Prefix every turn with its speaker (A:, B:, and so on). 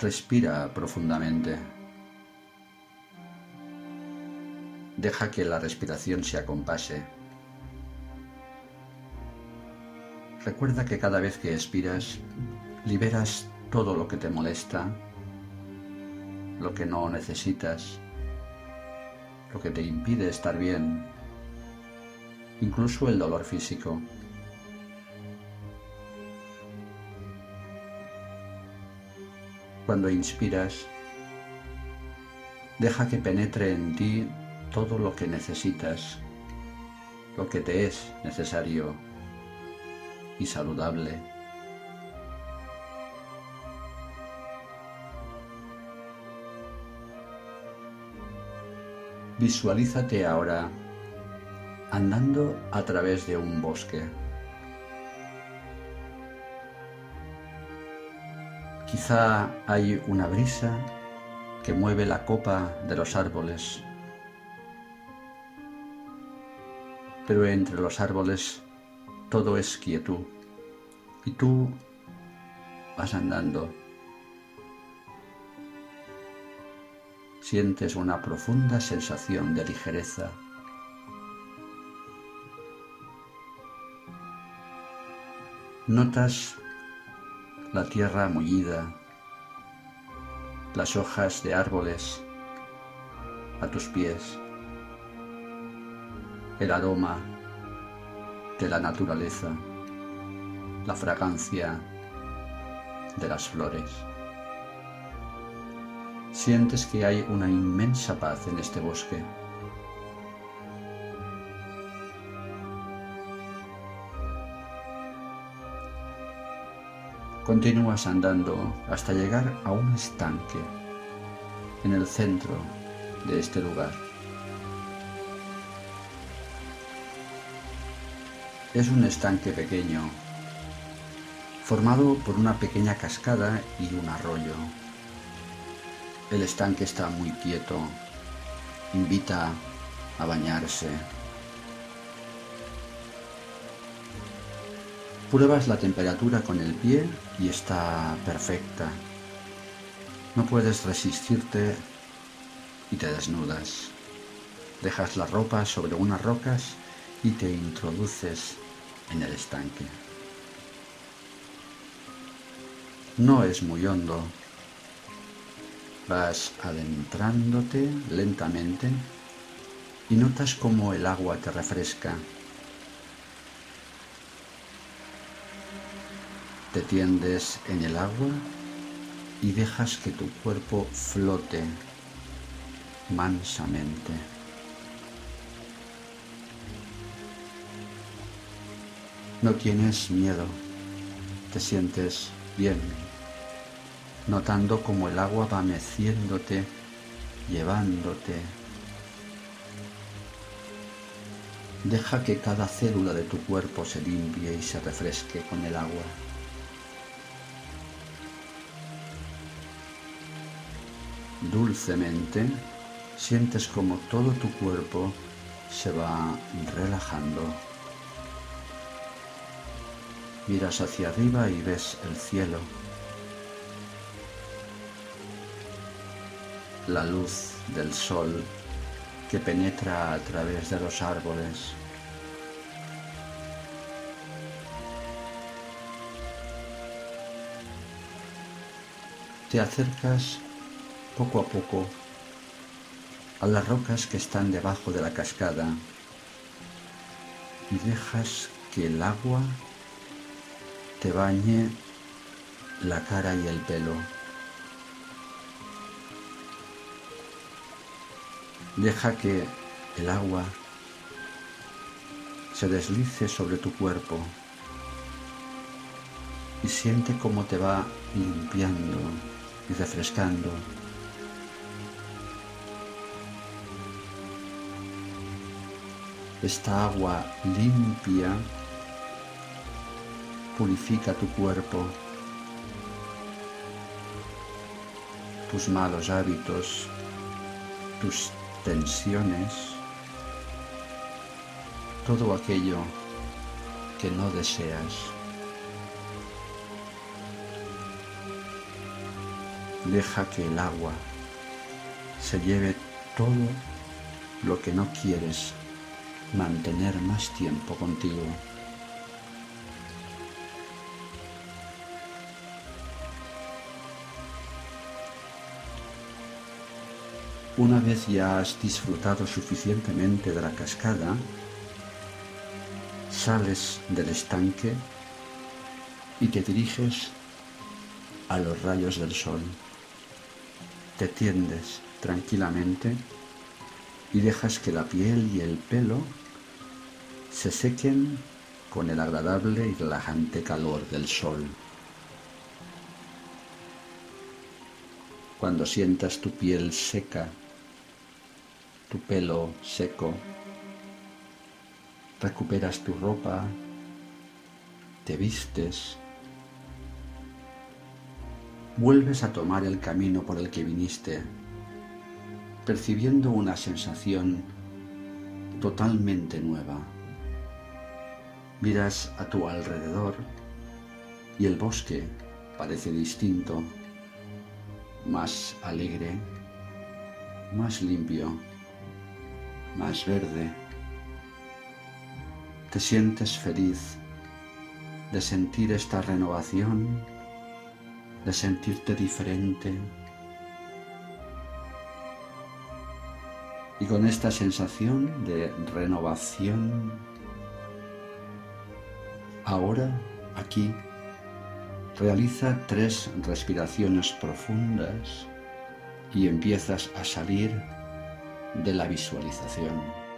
A: Respira profundamente. Deja que la respiración se acompase. Recuerda que cada vez que expiras, liberas todo lo que te molesta, lo que no necesitas, lo que te impide estar bien, incluso el dolor físico. Cuando inspiras, deja que penetre en ti todo lo que necesitas, lo que te es necesario y saludable. Visualízate ahora andando a través de un bosque. Quizá hay una brisa que mueve la copa de los árboles, pero entre los árboles todo es quietud y tú vas andando. Sientes una profunda sensación de ligereza. Notas la tierra mullida, las hojas de árboles a tus pies, el aroma de la naturaleza, la fragancia de las flores. Sientes que hay una inmensa paz en este bosque. Continúas andando hasta llegar a un estanque en el centro de este lugar. Es un estanque pequeño, formado por una pequeña cascada y un arroyo. El estanque está muy quieto, invita a bañarse. Pruebas la temperatura con el pie y está perfecta. No puedes resistirte y te desnudas. Dejas la ropa sobre unas rocas y te introduces en el estanque. No es muy hondo. Vas adentrándote lentamente y notas cómo el agua te refresca. Te tiendes en el agua y dejas que tu cuerpo flote mansamente. No tienes miedo, te sientes bien, notando cómo el agua va meciéndote, llevándote. Deja que cada célula de tu cuerpo se limpie y se refresque con el agua. Dulcemente sientes como todo tu cuerpo se va relajando. Miras hacia arriba y ves el cielo. La luz del sol que penetra a través de los árboles. Te acercas poco a poco a las rocas que están debajo de la cascada y dejas que el agua te bañe la cara y el pelo. Deja que el agua se deslice sobre tu cuerpo y siente cómo te va limpiando y refrescando. Esta agua limpia purifica tu cuerpo, tus malos hábitos, tus tensiones, todo aquello que no deseas. Deja que el agua se lleve todo lo que no quieres mantener más tiempo contigo. Una vez ya has disfrutado suficientemente de la cascada, sales del estanque y te diriges a los rayos del sol. Te tiendes tranquilamente y dejas que la piel y el pelo se sequen con el agradable y relajante calor del sol. Cuando sientas tu piel seca, tu pelo seco, recuperas tu ropa, te vistes, vuelves a tomar el camino por el que viniste percibiendo una sensación totalmente nueva. Miras a tu alrededor y el bosque parece distinto, más alegre, más limpio, más verde. Te sientes feliz de sentir esta renovación, de sentirte diferente, Y con esta sensación de renovación, ahora, aquí, realiza tres respiraciones profundas y empiezas a salir de la visualización.